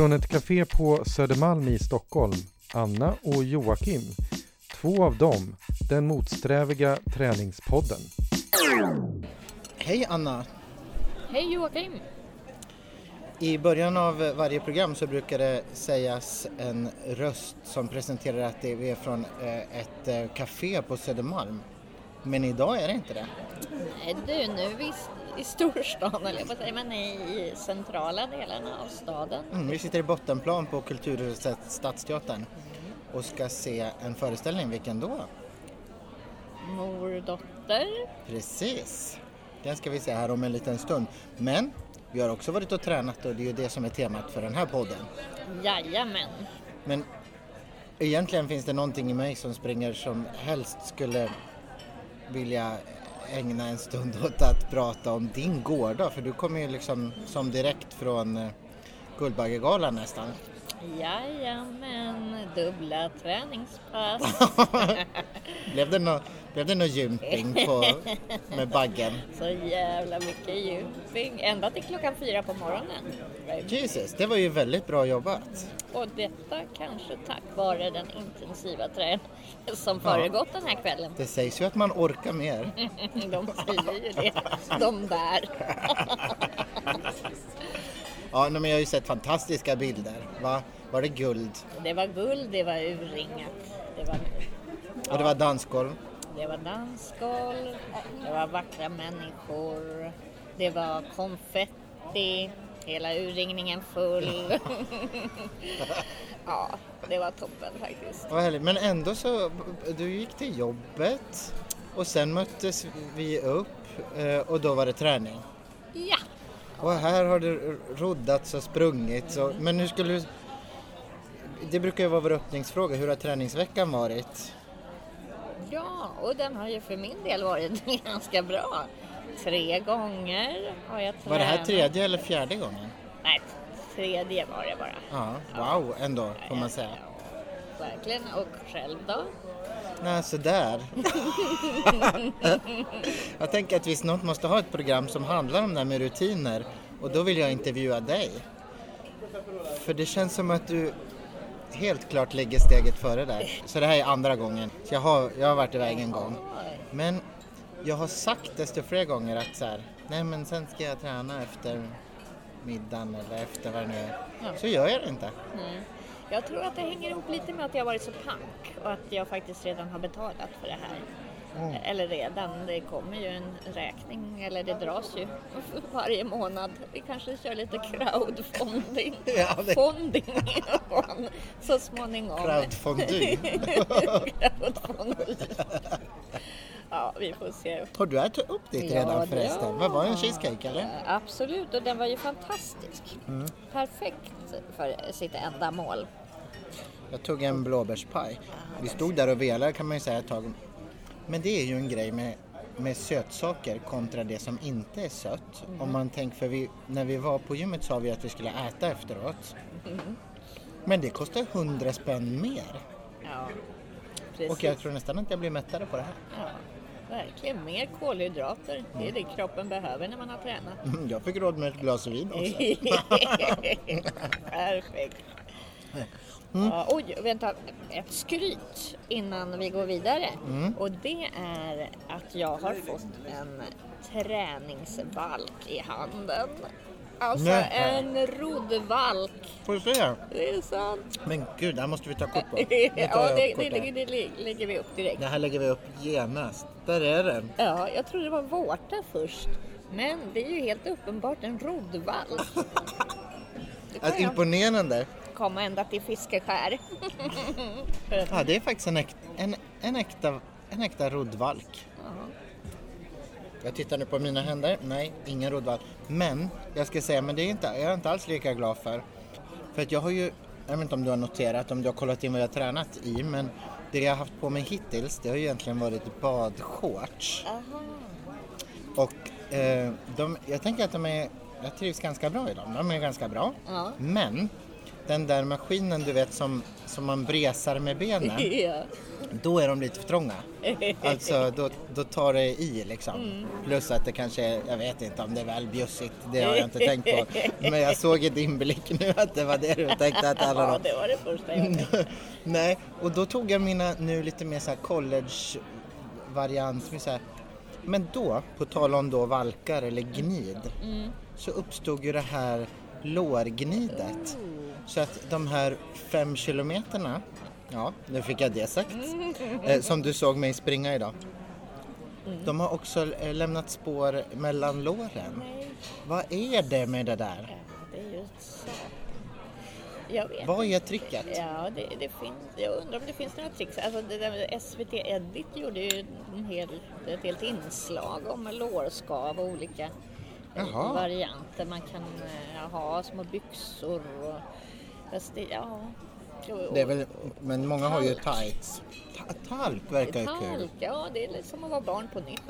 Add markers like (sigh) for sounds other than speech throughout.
Från ett café på Södermalm i Stockholm, Anna och Joakim. Två av dem, den motsträviga träningspodden. Hej Anna! Hej Joakim! I början av varje program så brukar det sägas en röst som presenterar att det är från eh, ett eh, café på Södermalm. Men idag är det inte det. Nej du, nu är vi i storstan eller att säga, men i centrala delarna av staden. Mm, vi sitter i bottenplan på Kulturhuset Stadsteatern och ska se en föreställning. Vilken då? Mor, dotter. Precis! Den ska vi se här om en liten stund. Men vi har också varit och tränat och det är ju det som är temat för den här podden. Jajamän. Men egentligen finns det någonting i mig som springer som helst skulle vilja ägna en stund (laughs) åt att prata om din gårdag för du kommer ju liksom som direkt från eh, Guldbaggegalan nästan. Jajamän, dubbla träningspass. (laughs) blev det någon blev det någon gymping på, (laughs) med baggen? Så jävla mycket gymping. Ända till klockan fyra på morgonen. Jesus, det var ju väldigt bra jobbat. Och detta kanske tack vare den intensiva träningen som föregått den här kvällen. Det sägs ju att man orkar mer. (laughs) De säger ju det, de där. (laughs) Ja, men jag har ju sett fantastiska bilder. Va? Var det guld? Det var guld, det var urringat. Det var, Och det var dansgolv? det var dansgolv, det var vackra människor, det var konfetti, hela urringningen full. (laughs) ja, det var toppen faktiskt. Vad härligt. Men ändå så, du gick till jobbet och sen möttes vi upp eh, och då var det träning. Ja, Och här har det roddats och sprungits. Och, men hur skulle du... Det brukar ju vara vår öppningsfråga. Hur har träningsveckan varit? ja, och den har ju för min del varit (laughs) ganska bra. Tre gånger har jag tränat. Var det här tredje eller fjärde gången? Nej, tredje var det bara. Ja, wow ändå får man säga. Ja, verkligen. Och själv då? Nej, sådär. (laughs) jag tänker att vi snart måste ha ett program som handlar om det här med rutiner och då vill jag intervjua dig. För det känns som att du helt klart ligger steget före där. Så det här är andra gången. Så jag har, jag har varit iväg en gång. Men jag har sagt desto fler gånger att så här, nej men sen ska jag träna efter middagen eller efter vad det nu är. Så gör jag det inte. Nej. Jag tror att det hänger ihop lite med att jag varit så pank och att jag faktiskt redan har betalat för det här. Eller redan, det kommer ju en räkning, eller det dras ju (laughs) varje månad. Vi kanske kör lite crowdfunding. (laughs) Ja, det- Fonding så småningom. Crowdfondue. Crowdfunding. (laughs) Ja, vi får se. Har du ätit upp ditt Ja, redan förresten? Vad var det, en cheesecake eller? Absolut, och den var ju fantastisk. Mm. Perfekt för sitt ändamål. Jag tog en blåbärspaj. Vi stod där och velade kan man ju säga ett tag. Men det är ju en grej med, med sötsaker kontra det som inte är sött. Om man tänker, för vi, när vi var på gymmet sa vi att vi skulle äta efteråt. Men det kostar 100 spänn mer. Ja, precis. Och jag tror nästan att jag blir mättare på det här. Ja, verkligen. Mer kolhydrater. Det är det kroppen behöver när man har tränat. (laughs) Mm, Jag fick råd med ett glas vin också. (laughs) Perfekt. Mm. Ja, oj, vänta. Ett skryt innan vi går vidare. Mm. Och det är att jag har fått en träningsvalk i handen. Alltså Nej. en roddvalk. Får du se? Det är sant. Men gud, det här måste vi ta kort på. (laughs) Tar ja, det, det, det, det lägger vi upp direkt. Det här lägger vi upp genast. Där är den. Ja, jag trodde det var vårta först. Men det är ju helt uppenbart en roddvalk. (laughs) Det jag imponerande. komma ända till Fiskeskär. Att- (laughs) Ja, det är faktiskt en, äk, en, en, äkta, en äkta roddvalk. Jag tittar nu på mina händer. Nej, ingen roddvalk. Men jag ska säga, men det är inte, jag är inte alls lika glad för. För att jag har ju, jag vet inte om du har noterat, om du har kollat in vad jag har tränat i, men det jag har haft på mig hittills, det har ju egentligen varit badshorts. Och eh, de, jag tänker att de är, jag trivs ganska bra i dem. De är ganska bra. Ja. Men den där maskinen du vet som, som man bresar med benen. (laughs) Ja. Då är de lite för trånga. (laughs) Alltså då, då tar det i liksom. Mm. Plus att det kanske är, jag vet inte om det är väl bjussigt, det har jag inte tänkt på. (laughs) Men jag såg i din blick nu att det var det du tänkte att alla (laughs) Ja, de... det var det första jag tänkte. Nej, och då tog jag mina nu lite mer så här college-variant. så här- Men då, på tal om då valkar eller gnid, Mm. så uppstod ju det här lårgnidet. Så att de här fem kilometerna, ja, nu fick jag det sagt, eh, som du såg mig springa idag. De har också eh, lämnat spår mellan låren. Vad är det med det där? ja, det är ju så. Jag vet Vad inte. är tricket? Ja, det, det finns, jag undrar om det finns några tricks. Alltså det där SVT Edit gjorde ju en hel, ett helt inslag om lårskav och olika eh, Jaha. varianter. Man kan eh, ha små byxor och... Fast det, ja. Det är väl, men många har ju tights. Ta- Talk verkar ju kul. Talk, ja det är lite som att vara barn på nytt.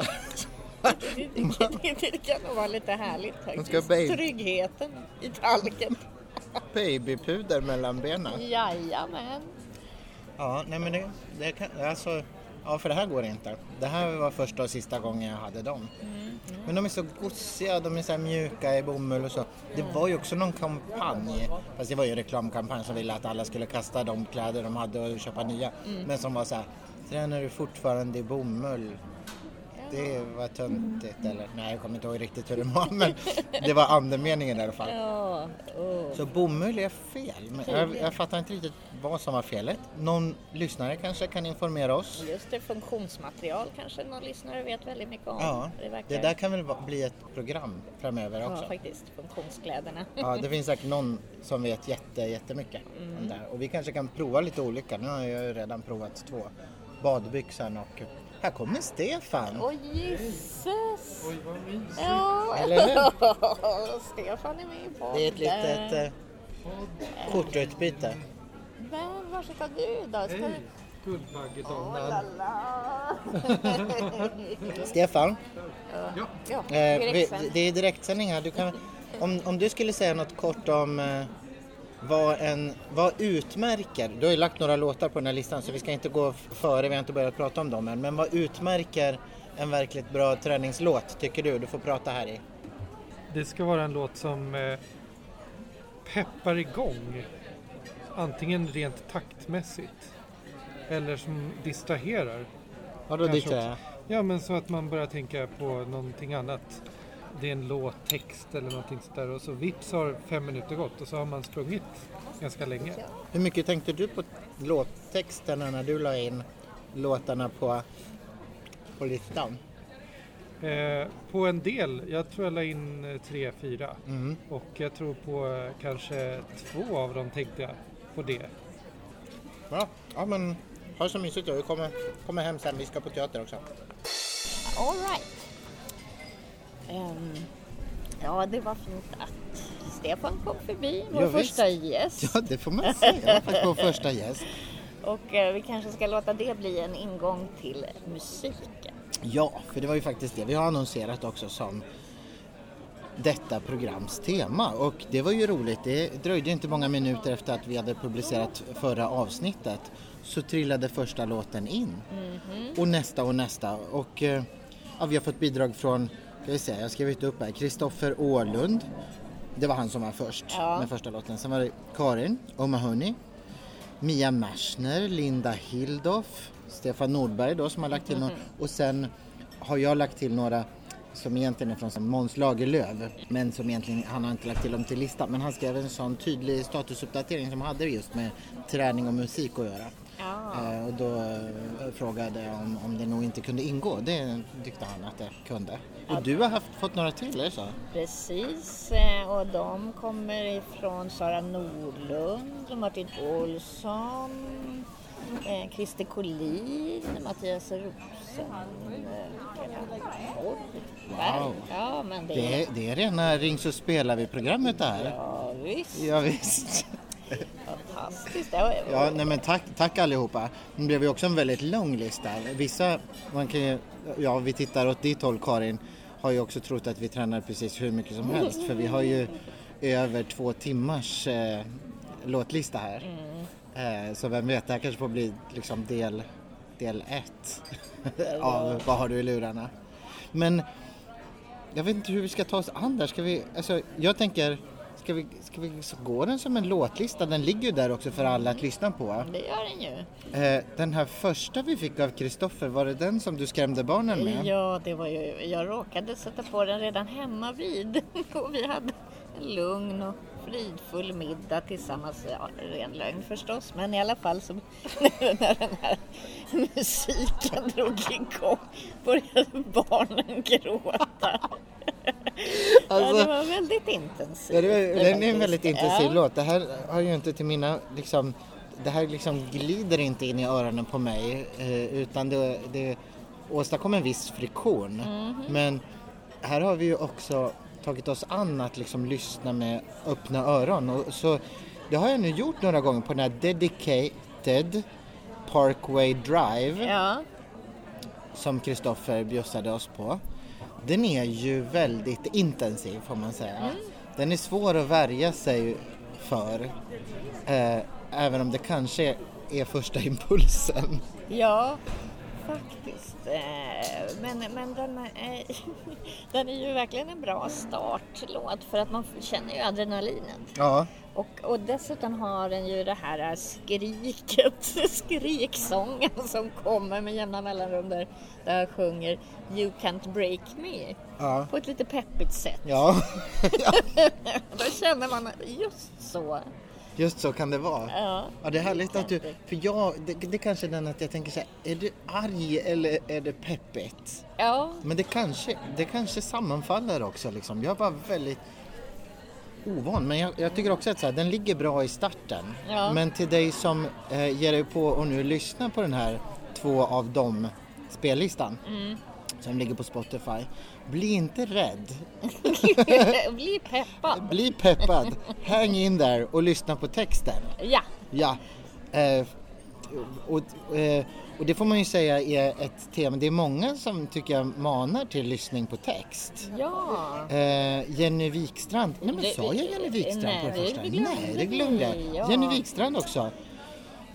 det, det, det, det kan nog vara lite härligt faktiskt. Tryggheten i talken. Babypuder mellan benen. Jajamän. Ja, nej men det, det kan, alltså, ja för det här går inte. Det här var första och sista gången jag hade dem. Men de är så gosiga, de är så mjuka i bomull och så. Det var ju också någon kampanj, fast det var ju en reklamkampanj som ville att alla skulle kasta de kläder de hade och köpa nya. Men som var så här, tränar du fortfarande i bomull? Det var töntigt eller nej jag kommer inte ihåg riktigt hur det var (laughs) men det var andemeningen i alla fall. Ja, åh. Så bomull är fel. Men jag, jag fattar inte riktigt vad som var felet. Någon lyssnare kanske kan informera oss? Just det, funktionsmaterial kanske någon lyssnare vet väldigt mycket om. Ja, det, verkar, det där kan väl bli ett program framöver Ja, också. faktiskt. Funktionskläderna. Ja, det (laughs) finns säkert någon som vet jätte, jättemycket Mm. om det här. Och vi kanske kan prova lite olika. Nu har jag ju redan provat två. Badbyxan och... Här kommer Stefan! Åh gisses! Oj, vad mysigt. Ja, Eller hur? (laughs) Stefan är med i podden. Det är ett litet eh, kortutbyte. Men var ska du då? Ska Hej. Lala. (laughs) Stefan, Ja, Ja, eh, vi, direktsänd. det är direktsändning här. Du kan, om, om du skulle säga något kort om eh, vad, en, vad utmärker, du har ju lagt några låtar på den här listan så vi ska inte gå f- före, vi har inte börjat prata om dem än, men vad utmärker en verkligt bra träningslåt tycker du? Du får prata här i. det ska vara en låt som eh, peppar igång. Antingen rent taktmässigt eller som distraherar. Vadå Kanske distrahera? Ja, men så att man börjar tänka på någonting annat. Det är en låttext eller någonting sådär och så vips har fem minuter gått och så har man sprungit ganska länge. Hur mycket tänkte du på låttexterna när du la in låtarna på, på listan? Eh, på en del, jag tror jag la in eh, tre, fyra. Mm. Och jag tror på eh, kanske två av dem tänkte jag på det. Bra. Ja men ha det så mysigt då. Vi kommer, kommer hem sen. Vi ska på teater också. All right. Ehm, ja, det var fint att Stefan kom förbi, vår Ja, visst. första gäst. Ja det får man säga. Vår första gäst. (laughs) Och eh, vi kanske ska låta det bli en ingång till musiken. Ja, för det var ju faktiskt det vi har annonserat också som detta programs tema och det var ju roligt. Det dröjde inte många minuter efter att vi hade publicerat förra avsnittet så trillade första låten in. Och nästa och nästa och eh, ja, vi har fått bidrag från, ska vi se, jag har skrivit upp här, Kristoffer Åhlund. Det var han som var först Ja. med första låten. Sen var det Karin O'Mahony, Mia Mersner, Linda Hildhoff, Stefan Nordberg då som har lagt till några och sen har jag lagt till några som egentligen är från Måns Lagerlöf men som egentligen, han har inte lagt till dem till listan men han skrev en sån tydlig statusuppdatering som hade just med träning och musik att göra. Ja. Eh, och då eh, frågade jag om, om det nog inte kunde ingå. Det tyckte han att det kunde. Och du har haft, fått några till, det så? Precis, eh, och de kommer ifrån Sara Nordlund, Martin Olsson, eh, Christer Collin, Mattias Rosen. eh, Wow. Ja, men det, Det, är- det är rena Ring så spelar vi-programmet det här. Ja, visst. Ja, visst. Fantastiskt. Ja, nej men tack, tack allihopa. Det blev ju också en väldigt lång lista. Vissa, man kan ju, ja vi tittar åt ditt håll Karin, har ju också trott att vi tränar precis hur mycket som (laughs) helst för vi har ju över två timmars eh, låtlista här. Eh, så vem vet, det här kanske får bli liksom del del 1 (laughs) av Vad har du i lurarna? Men jag vet inte hur vi ska ta oss an där. Ska vi, alltså, jag tänker, ska vi, ska vi gå den som en låtlista? Den ligger ju där också för alla att lyssna på. Det gör den ju. Eh, den här första vi fick av Kristoffer, var det den som du skrämde barnen med? Ja, det var ju, jag råkade sätta på den redan hemma vid (laughs) och vi hade en lugn och fridfull middag tillsammans. Ja, ren lögn förstås, men i alla fall så (laughs) när den här musiken drog igång började barnen gråta. (laughs) ja, Alltså- det var väldigt intensivt. Ja, det var, den är en väldigt intensiv ja. låt. Det här har ju inte till mina, liksom, det här liksom glider inte in i öronen på mig eh, utan det, det åstadkommer en viss friktion. Mhm. Men här har vi ju också tagit oss an att liksom lyssna med öppna öron. Och så, det har jag nu gjort några gånger på den här Dedicated Parkway Drive Ja, som Kristoffer bjussade oss på. Den är ju väldigt intensiv får man säga. Mm. Den är svår att värja sig för. Eh, även om det kanske är första impulsen. ja faktiskt. Eh, Men, men den, är, (laughs) den är ju verkligen en bra startlåt för att man känner ju adrenalinet. Ja, Och, och dessutom har den ju det här skriket, (laughs) skriksången som kommer med jämna mellanrum där, där jag sjunger You can't break me ja, på ett lite peppigt sätt. ja. (laughs) Då känner man just så. Just så kan det vara. Ja, Ja, det är härligt att du, för jag, det, det är kanske är den att jag tänker så här, är du arg eller är det peppigt? ja, Men det kanske, det kanske sammanfaller också liksom. Jag var väldigt ovan, men jag, jag tycker också att så här, den ligger bra i starten. Ja. Men till dig som eh, ger dig på och nu lyssnar på den här två av dem spellistan Mm. Som ligger på Spotify. Bli inte rädd. (laughs) bli peppad. Bli peppad. Hang in där och lyssna på texten. Ja, Ja. Eh, och, eh, och det får man ju säga är ett tema. Det är många som tycker jag manar till lyssning på text. ja. Eh, Jenny Wikstrand. Nej men Det- sa jag Jenny Wikstrand nej, på det det första? glömde Nej, det glömde jag. ja. Jenny Wikstrand också.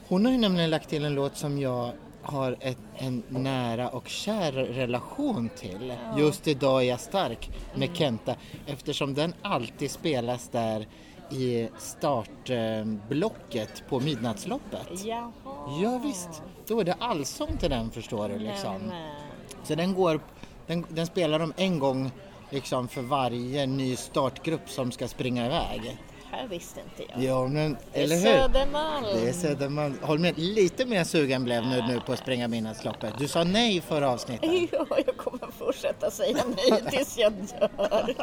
Hon har ju nämligen lagt till en låt som jag har ett, en nära och kär relation till. Just idag är jag stark med Mm. Kenta eftersom den alltid spelas där i startblocket på Midnattsloppet. Jaha. Ja, visst, då är det allsång till den förstår du liksom. Nämen. Så den går, den, den spelar de en gång liksom för varje ny startgrupp som ska springa iväg. Här visste inte jag. Ja, men Det är eller hur? Södermalm. Det är Södermalm. Håll med, lite mer sugen blev nu, nu på att springa Midnattsloppet. Du sa nej förra avsnittet. (laughs) Ja, jag kommer fortsätta säga nej (laughs) tills jag dör.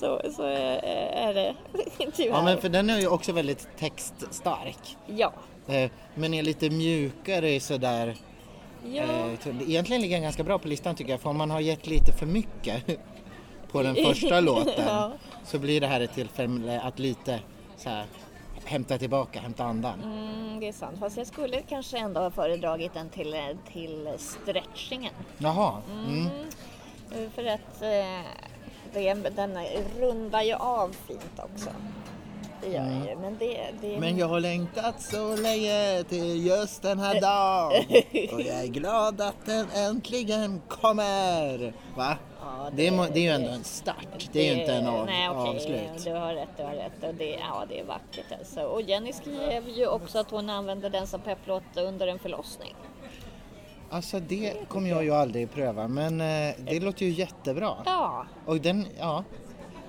Så, så är, det tyvärr. Ja, men för den är ju också väldigt textstark. ja. Eh, Men är lite mjukare sådär. Ja. Eh, Egentligen ligger den ganska bra på listan tycker jag. För om man har gett lite för mycket på den första (laughs) låten Ja. Så blir det här ett tillfälle att lite så här, hämta tillbaka, hämta andan. Mm, det är sant. Fast jag skulle kanske ändå ha föredragit den till, till stretchingen. Jaha. Mm. Eh, För att eh, det, den rundar ju av fint också. Det gör den ju. Men det, det Mm. Men jag har längtat så länge till just den här (laughs) dagen och jag är glad att den äntligen kommer. Va? Ja, Det, är, det är ju ändå en start, det är ju inte en av, Nej, okej, avslut. Du har rätt, du har rätt. Och det, ja, det är vackert alltså. Och Jenny skrev ju också att hon använde den som pepplåt under en förlossning. Alltså det kommer jag ju aldrig pröva men eh, det låter ju jättebra. Ja, Och den, ja,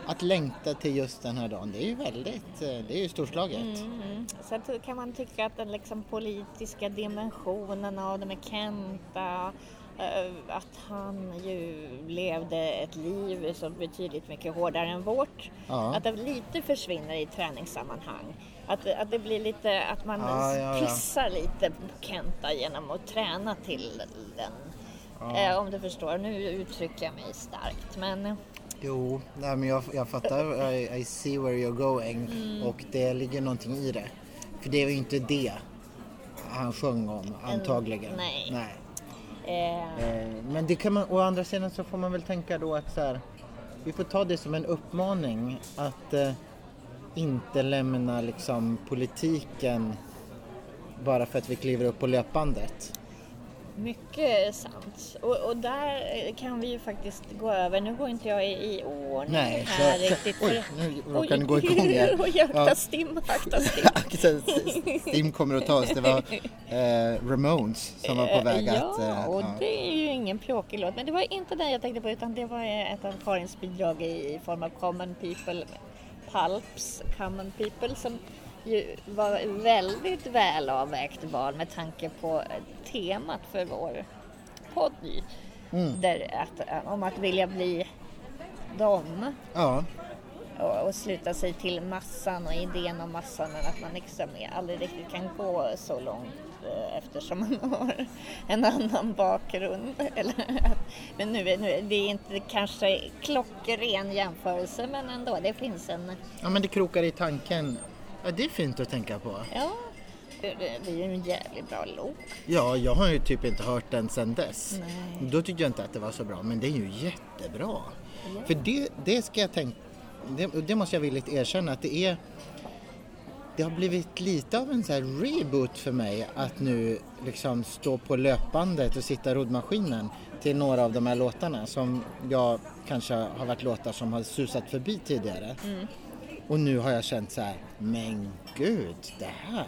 att längta till just den här dagen, det är ju väldigt, eh, det är ju storslaget. mm. så att, kan man tycka att den liksom politiska dimensionen av det med Kenta, eh, att han ju levde ett liv så betydligt mycket hårdare än vårt. Ja. Att det lite försvinner i träningssammanhang. Att, att det blir lite, att man Ja, ja, pissar lite på Kenta genom att träna till den. Eh, om du förstår, nu uttrycker jag mig starkt men Jo, nej, men jag, jag fattar, I, I see where you're going Mm. och det ligger någonting i det. För det är ju inte det han sjöng om antagligen. nej. nej. Eh. eh, men det kan man, å andra sidan så får man väl tänka då att så här, vi får ta det som en uppmaning att eh, inte lämna liksom politiken bara för att vi kliver upp på löpbandet. Mycket sant. Och, och där kan vi ju faktiskt gå över. Nu går inte jag i, i ordning Nej, här så- riktigt. oj, nu råkar ni gå igång här. Oj, akta Ja. stim, akta stim. (laughs) Stim kommer att ta oss. Det var eh, Ramones som var på väg ja, att... eh, och ja. det är ju ingen pjåkig låt. Men det var inte den jag tänkte på utan det var ett av Karins bidrag i, i form av Common People, Pulps Common People som ju var väldigt väl avvägt val med tanke på temat för vår podd. Mm. Där att, om att vilja bli dem ja. och, och sluta sig till massan och idén om massan men att man liksom aldrig riktigt kan gå så långt eh, eftersom man (laughs) har en annan bakgrund. (laughs) Eller, att- men nu, är- nu det är inte kanske klockren jämförelse men ändå, det finns en, ja, men det krokar i tanken. Ja, det är fint att tänka på. ja, det, är ju en jävligt bra låt. Ja, jag har ju typ inte hört den sedan dess. Nej. Då tyckte jag inte att det var så bra, men det är ju jättebra. För det, det ska jag tänka, det, det måste jag villigt erkänna att det är det har blivit lite av en så här reboot för mig att nu liksom stå på löpbandet och sitta roddmaskinen till några av de här låtarna som jag kanske har varit låtar som har susat förbi tidigare. Och nu har jag känt så här, men gud, det här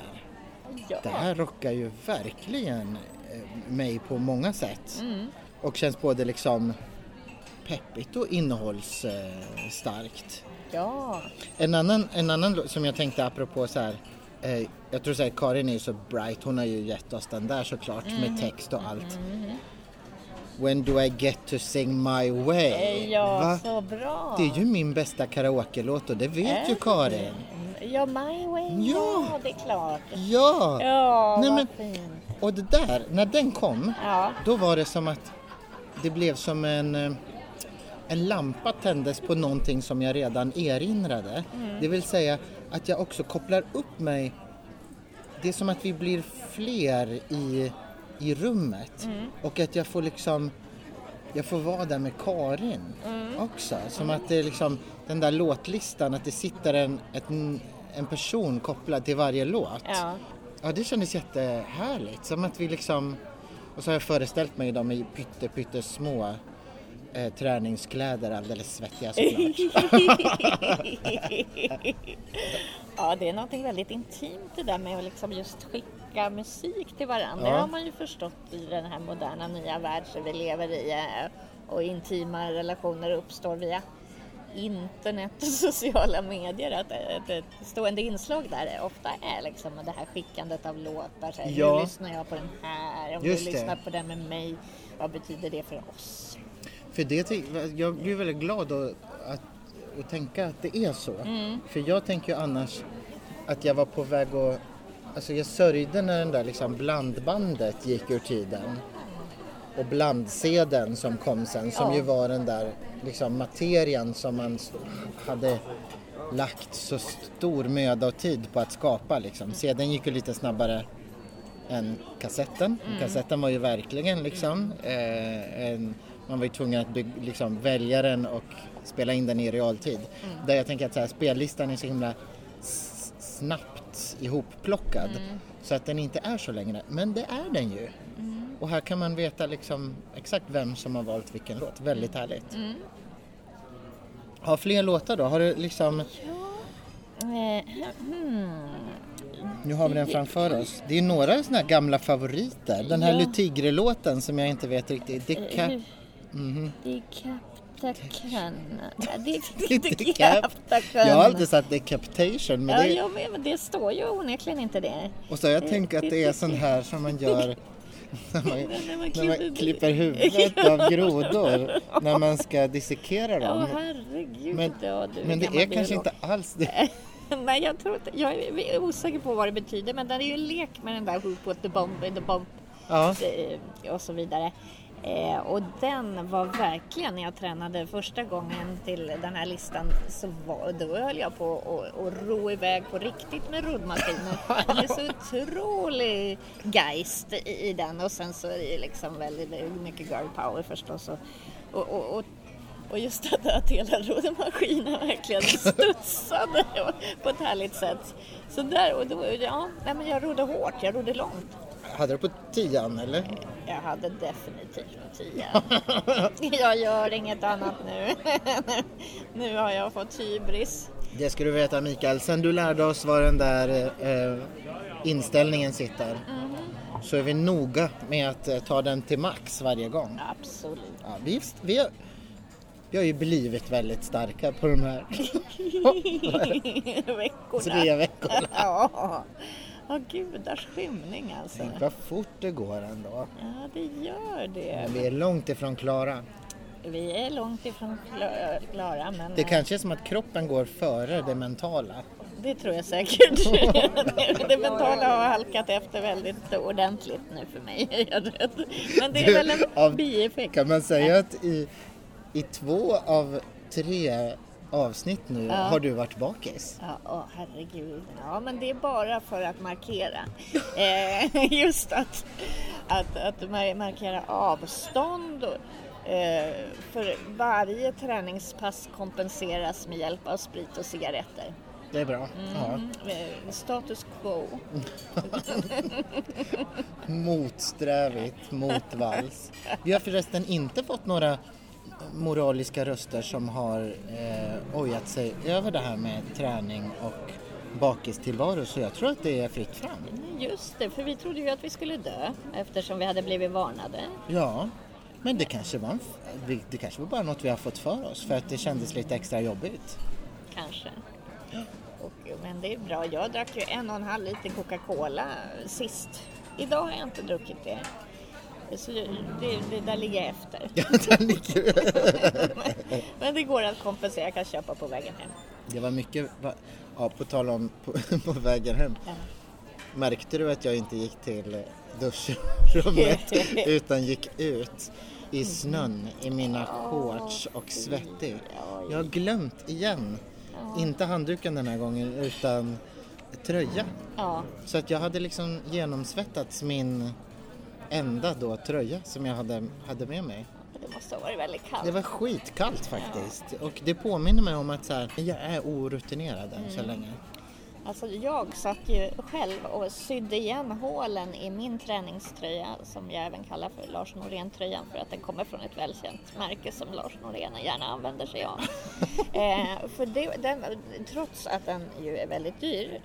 Ja. det här rockar ju verkligen eh, mig på många sätt. Mm. Och känns både liksom peppigt och innehållsstarkt. ja. En annan, en annan som jag tänkte apropå så här. Eh, jag tror så här, Karin är ju så bright, hon har ju gett oss den där såklart Mm. med text och allt. When do I get to sing my way? Ja, Va? så bra. Det är ju min bästa karaoke-låt och det vet ju Äh. Karin. Ja, My Way, Ja. ja det är klart. Ja! Ja, Nej, men- fint. Och det där, när den kom, Ja. Då var det som att det blev som en, eh, en lampa tändes på någonting som jag redan erinrade. Det vill säga att jag också kopplar upp mig. Det är som att vi blir fler i, i rummet och att jag får liksom jag får vara där med Karin också. Som att det är liksom den där låtlistan, att det sitter en, ett, en person kopplad till varje låt. Ja. Ja, det kändes jättehärligt. Som att vi liksom... Och så har jag föreställt mig dem i pytte, pytte små eh, träningskläder, alldeles svettiga såklart. (laughs) ja, det är någonting väldigt intimt det där med att liksom just skicka musik till varandra. Ja. Det har man ju förstått i den här moderna nya värld som vi lever i eh, och intima relationer uppstår via internet och (laughs) sociala medier. Att ett, ett stående inslag där ofta är liksom det här skickandet av låtar. Så här, Ja. Nu lyssnar jag på den här, om Just du det. lyssnar på den med mig, vad betyder det för oss? För det, jag blir väldigt glad att, att, att tänka att det är så. För jag tänker ju annars att jag var på väg att... Alltså jag sörjde när den där liksom blandbandet gick ur tiden. Och blandsedeln som kom sen, som Ja. ju var den där liksom materian som man hade lagt så stor möda och tid på att skapa. Liksom. Sedeln gick ju lite snabbare än kassetten. Kassetten var ju verkligen liksom, eh, en, man var ju tvungen att liksom, välja den och spela in den i realtid. Där jag tänker att så här, spellistan är så himla s- ihopplockad så att den inte är så längre. Men det är den ju. Och här kan man veta liksom exakt vem som har valt vilken låt. Väldigt härligt. Har fler låtar då? Har du liksom, Eh, hmm. nu har vi den framför oss. Det är några sådana här gamla favoriter. Den här Ja. Le Tigre-låten som jag inte vet riktigt. Det kan... Eh, Mhm. Decaptacan. Decap- Decaptacan. Jag har alltid sagt decapitation men Ja, det, jag med, men det står ju onekligen inte det. och så har jag tänkt att det är sån här som man gör (laughs) när man, När man när klipper- man klipper huvudet av (laughs) grodor när man ska dissekera Ja, dem. herregud. Men, ja, du, men det är kanske biolog. inte alls det. (laughs) Nej, jag tror inte. Jag är osäker på vad det betyder, men det är ju en lek med den där Who put the bomb in the bomb Ja. eh, och så vidare. Eh, och den var verkligen, när jag tränade första gången till den här listan, så var, då höll jag på att att ro iväg på riktigt med roddmaskinen. Det är så otrolig geist i, i den och sen så är det ju liksom väldigt mycket girl power förstås. Och, och, och, och, Och just att, att hela roddmaskinen verkligen (laughs) studsade på ett härligt sätt. Så där, och då, ja, nej, men jag rodde hårt, jag rodde långt. Hade du på tian eller? Jag hade definitivt på tian. (laughs) jag gör inget annat nu. (laughs) nu har jag fått hybris. Det ska du veta Mikael, sen du lärde oss var den där eh, inställningen sitter Mhm. så är vi noga med att eh, ta den till max varje gång. Absolut. Ja, vi, vi, har, vi har ju blivit väldigt starka på de här (laughs) Veckorna. tre veckorna. ja. Ja, gudars skymning alltså. Tänk vad fort det går ändå. Ja, det gör det. Men vi är långt ifrån klara. Vi är långt ifrån kla- klara, men Det eh, kanske är som att kroppen går före det mentala. det tror jag säkert. (laughs) (laughs) det mentala har halkat efter väldigt ordentligt nu för mig. (laughs) Men det är Du, väl en av- bieffekt. Kan man säga att i, i två av tre avsnitt nu Ja. har du varit bakis? Ja, åh, herregud. Ja, men det är bara för att markera. (laughs) Eh, (laughs) just att, att, att mar- markera avstånd. Och, eh, för varje träningspass kompenseras med hjälp av sprit och cigaretter. Det är bra. Ja. Mm, eh, status quo. (laughs) Motsträvigt, motvalls. Vi har förresten inte fått några moraliska röster som har eh, ojat sig över det här med träning och bakistillvaro så jag tror att det är fritt fram. Just det, för vi trodde ju att vi skulle dö eftersom vi hade blivit varnade. Ja, men det kanske var, en, det kanske var bara något vi har fått för oss för att det kändes lite extra jobbigt. Kanske. Och, men det är bra. Jag drack ju en och en halv liter Coca-Cola sist. Idag har jag inte druckit det. Så det, det, där ligger jag efter. (laughs) Ja, den ligger- (laughs) Men det går att kompensera. Jag kan köpa på vägen hem. Det var mycket, ja, på tal om på, (laughs) på vägen hem. Ja. Märkte du att jag inte gick till duschrummet utan gick ut i snön i mina shorts och svettig? Jag har glömt igen, inte handduken den här gången utan tröja. Ja, Så att jag hade liksom genomsvettats min enda då tröja som jag hade, hade med mig. det måste ha varit väldigt kallt. Det var skitkallt faktiskt och det påminner mig om att så här, jag är orutinerad än så länge. Alltså jag satt ju själv och sydde igen hålen i min träningströja som jag även kallar för Lars Norén-tröjan för att den kommer från ett välkänt märke som Lars Norén gärna använder sig av. (laughs) eh, för det, den, trots att den ju är väldigt dyr,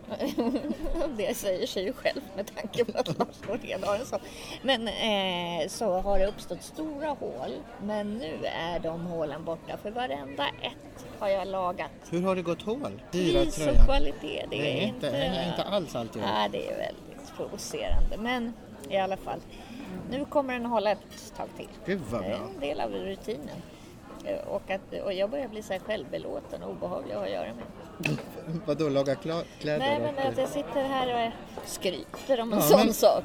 (laughs) det säger sig ju själv med tanke på att Lars Norén har en sån. Men eh, så har det uppstått stora hål men nu är de hålen borta för varenda ett har jag lagat. Hur har det gått hål? Dyra Pris och kvalitet, det Det är är inte, hänger inte alls allt ihop. Nej, det är väldigt provocerande. Men i alla fall, nu kommer den hålla ett tag till. Gud vad Det är bra. en del av rutinen. Eh, Och, att, och jag börjar bli så här självbelåten och obehaglig att ha att göra med. (laughs) Vadå, laga kläder? Nej, men att jag sitter här och skryter om en Ja, sån sak.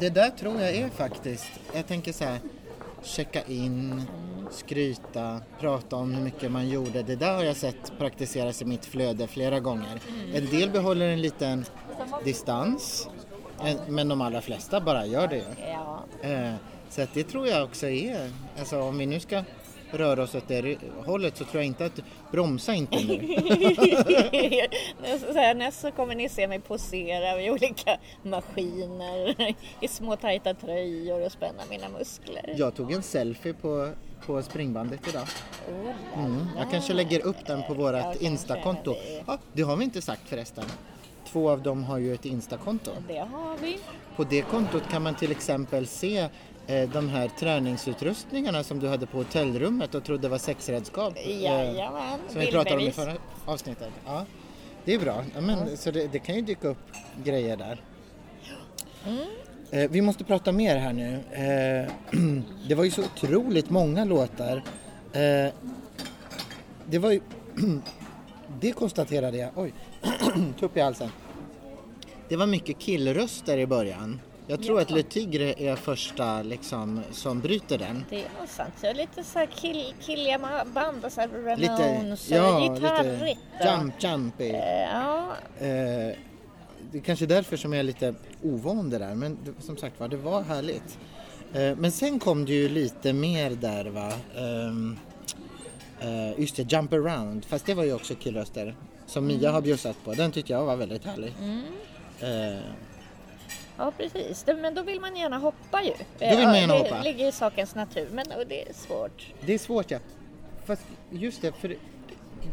Det där tror jag är faktiskt, jag tänker så här, checka in, skryta, prata om hur mycket man gjorde. Det där har jag sett praktiseras i mitt flöde flera gånger. En del behåller en liten distans, en- men de allra flesta bara gör det. Ja, Eh, Så att det tror jag också är, alltså om vi nu ska röra oss åt det hållet så tror jag inte att, bromsa inte nu. (laughs) så nästa kommer ni se mig posera vid olika maskiner (laughs) i små tajta tröjor och spänna mina muskler. Jag tog en selfie på, på springbandet idag. Mm. Jag kanske lägger upp den på vårt. Instakonto. Ja, det har vi inte sagt förresten. Två av dem har ju ett Instakonto. Det har vi. På det kontot kan man till exempel se eh, de här träningsutrustningarna som du hade på hotellrummet och trodde var sexredskap. eh, Jajamän, Som vi pratade om i förra avsnittet. Ja, det är bra. Ja, men, Så det, det kan ju dyka upp grejer där. Mm. Eh, vi måste prata mer här nu. Eh, (clears throat) det var ju så otroligt många låtar. Eh, det var ju... (clears throat) det konstaterade jag. Oj, (clears throat) tupp i halsen. Det var mycket killröster i början. Jag tror Ja. att Le Tigre är första liksom, som bryter den. Det är sant. Jag är lite så här kill, killiga band, och så här Lite, Ramones, ja, lite gitarrigt. och- jump, jumpy. Eh, Ja, Eh, det är kanske därför som jag är lite ovan det där, men det, som sagt var, det var härligt. Eh, men sen kom det ju lite mer där va. Ehm, Uh, just det, Jump around. Fast det var ju också killröster. Som Mia Mm. har bjussat på. Den tyckte jag var väldigt härlig. Eh, Ja, precis. Det- Men då vill man gärna hoppa ju. Då vill man gärna det hoppa. ligger i sakens natur, men det är svårt. det är svårt ja. Fast just det, för det,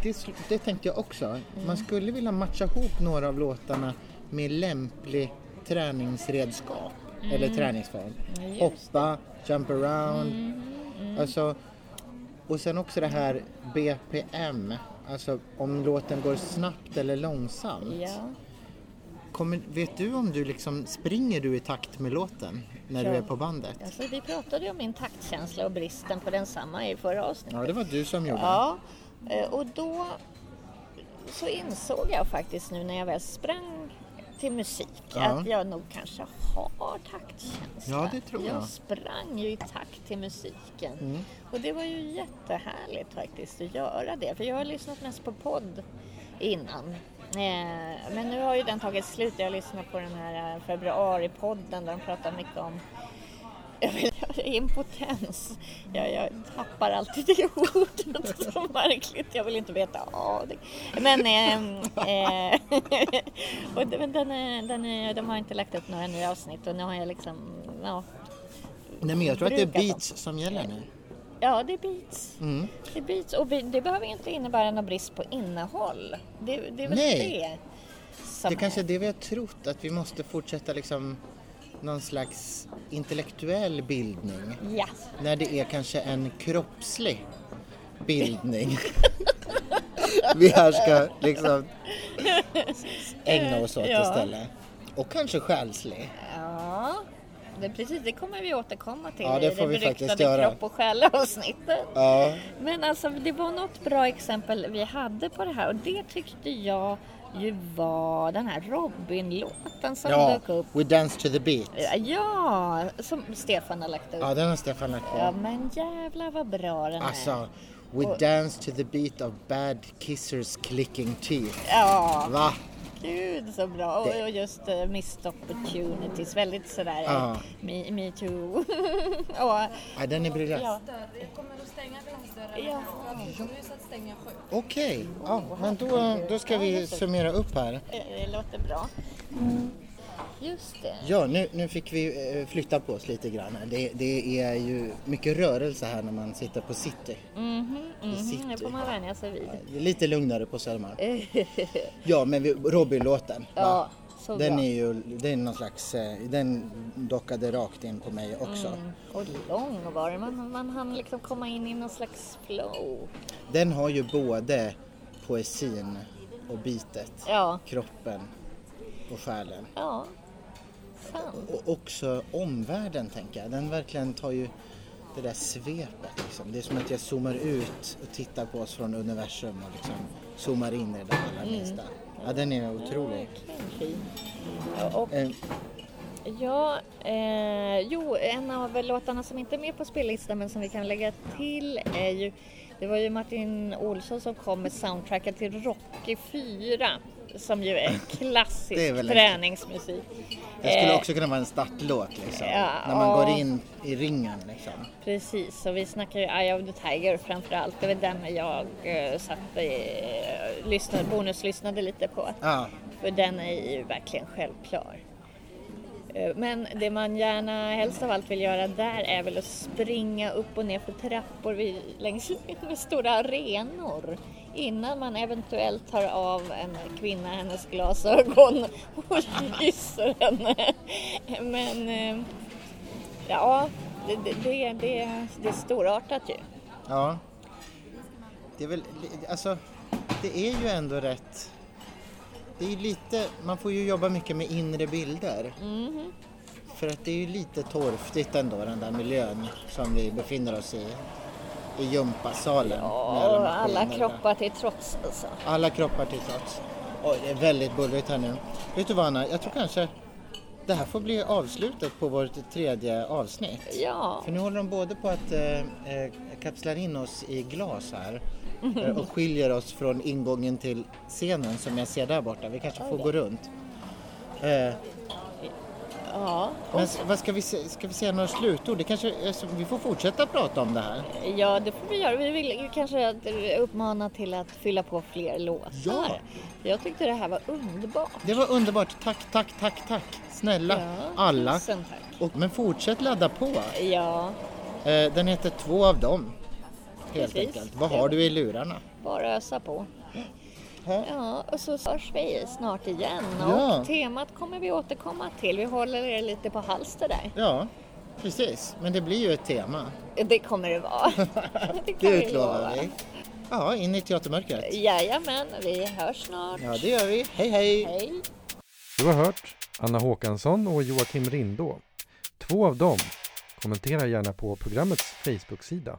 det, det tänkte jag också. Mm. Man skulle vilja matcha ihop några av låtarna med lämplig träningsredskap. Eller träningsform. Mm, just Hoppa, jump around. Mm, Alltså, och sen också det här BPM. Alltså om låten går snabbt eller långsamt. Ja. Kommer, vet du om du liksom springer du i takt med låten när du Ja. är på bandet? Alltså, vi pratade ju om min taktkänsla och bristen på densamma i förra avsnittet. Ja, det var du som gjorde Ja, eh, och då så insåg jag faktiskt nu när jag väl sprang till musik Ja. att jag nog kanske har taktkänsla. Ja, det tror jag. Jag sprang ju i takt till musiken Mm. och det var ju jättehärligt faktiskt att göra det för jag har lyssnat mest på podd innan. Eh, Men nu har ju den tagit slut. Jag har lyssnat på den här eh, februaripodden där de pratar mycket om jag vill, impotens. Jag, jag tappar alltid (laughs) det ordet. Så märkligt. Jag vill inte veta av det. Men, ehm, eh, (laughs) och den, den, de har inte lagt upp några nya avsnitt och nu har jag liksom, ja, Nej, men jag tror att det är Brukat dem. beats som gäller nu. ja det är beats. Mm. Det, är beats. Och det behöver inte innebära någon brist på innehåll. Det, det är väl Nej. det Det kanske är är. det vi har trott, att vi måste fortsätta liksom någon slags intellektuell bildning. Ja, När det är kanske en kroppslig bildning. (laughs) vi här ska liksom ägna oss åt Ja. istället. Och kanske själslig. ja. Det, är precis, det kommer vi återkomma till Ja, det i får vi det faktiskt beryktade göra. kropp och själ-avsnittet. Ja, Men alltså det var något bra exempel vi hade på det här och det tyckte jag ju var den här Robin-låten som ja. dök upp. We dance to the beat. Ja, som Stefan har lagt upp. Ja, den har Stefan lagt på. Ja men jävlar vad bra den är. Alltså, we Och- dance to the beat of bad kissers clicking teeth. Ja, Va? Gud så bra. Och, och just uh, missed opportunities, väldigt sådär Ja. me, me too. (laughs) och, Ja, den är briljant. ja, Jag kommer att stänga glasdörren. Ja. Att stänga sju. Okej, ja, men då, då ska vi summera upp här. eh, det låter bra. Just det. Ja, nu, nu fick vi eh, flytta på oss lite grann. Det, det är ju mycket rörelse här när man sitter på city. Mhm, mhm, sitter- det får man vänja sig vid. Det är lite lugnare på Södermalm. (laughs) Ja, men vi- Robin-låten. va? Ja, så Den bra. är ju, det är någon slags, eh, den dockade rakt in på mig också. Mm. Och lång var den. Man, man hann liksom komma in i någon slags flow. Den har ju både poesin och bitet, Ja, kroppen och själen. ja. Och också omvärlden tänker jag. Den verkligen tar ju det där svepet. Liksom. Det är som att jag zoomar ut och tittar på oss från universum och liksom zoomar in i det där allra minsta. Ja, den är otrolig. Ja, Och Eh, ja, eh, jo, en av låtarna som inte är med på spellistan men som vi kan lägga till är ju det var ju Martin Olsson som kom med soundtracket till Rocky 4 som ju är (laughs) klassisk Det är väl träningsmusik. det skulle Eh, också kunna vara en startlåt liksom. Ja, när man ja. går in i ringen liksom. Precis, och vi snackar ju Eye of the Tiger framför allt. Det var den jag eh, satt eh, lyssnade, bonuslyssnade lite på. Ja, För den är ju verkligen självklar. Eh, men det man gärna helst av allt vill göra där är väl att springa upp och ner för trappor vid, längs (laughs) med stora arenor innan man eventuellt tar av en kvinna hennes glasögon (laughs) och kysser henne. Men eh, ja, det, det, det, det är storartat ju. ja. Det är väl, alltså, det är ju ändå rätt. Det är lite, man får ju jobba mycket med inre bilder. Mhm. För att det är ju lite torftigt ändå den där miljön som vi befinner oss i. I gympasalen. Ja, alla maskinerna. kroppar till trots alltså. Alla kroppar till trots. Oj, det är väldigt bullrigt här nu. Vet du vad Anna, jag tror kanske det här får bli avslutet på vårt tredje avsnitt. Ja, För nu håller de både på att eh, eh, kapslar in oss i glas här och skiljer oss från ingången till scenen som jag ser där borta. Vi kanske får gå runt. Eh, Ja, Men vad ska vi, se- ska vi säga några slutord? Det kanske, vi får fortsätta prata om det här. ja, det får vi göra. Vi vill kanske uppmana till att fylla på fler låtar. Ja. Jag tyckte det här var underbart. Det var underbart. Tack, tack, tack, tack. Snälla Ja, alla. Tusen tack. Och, men fortsätt ladda på. Ja, Eh, den heter Två av dem. Helt Precis. enkelt. Vad har du i lurarna? bara ösa på. Ja. Ja, och så hörs vi snart igen. Ja. Och temat kommer vi återkomma till. Vi håller er lite på halster där. Ja, precis. Men det blir ju ett tema. Det kommer det vara. (laughs) Det utlovar lova. vi. Ja, in i teatermörkret. Jajamän, vi hörs snart. Ja, det gör vi. Hej, hej! Hej! Du har hört Anna Håkansson och Joakim Rindå. Två av dem. Kommentera gärna på programmets Facebook-sida.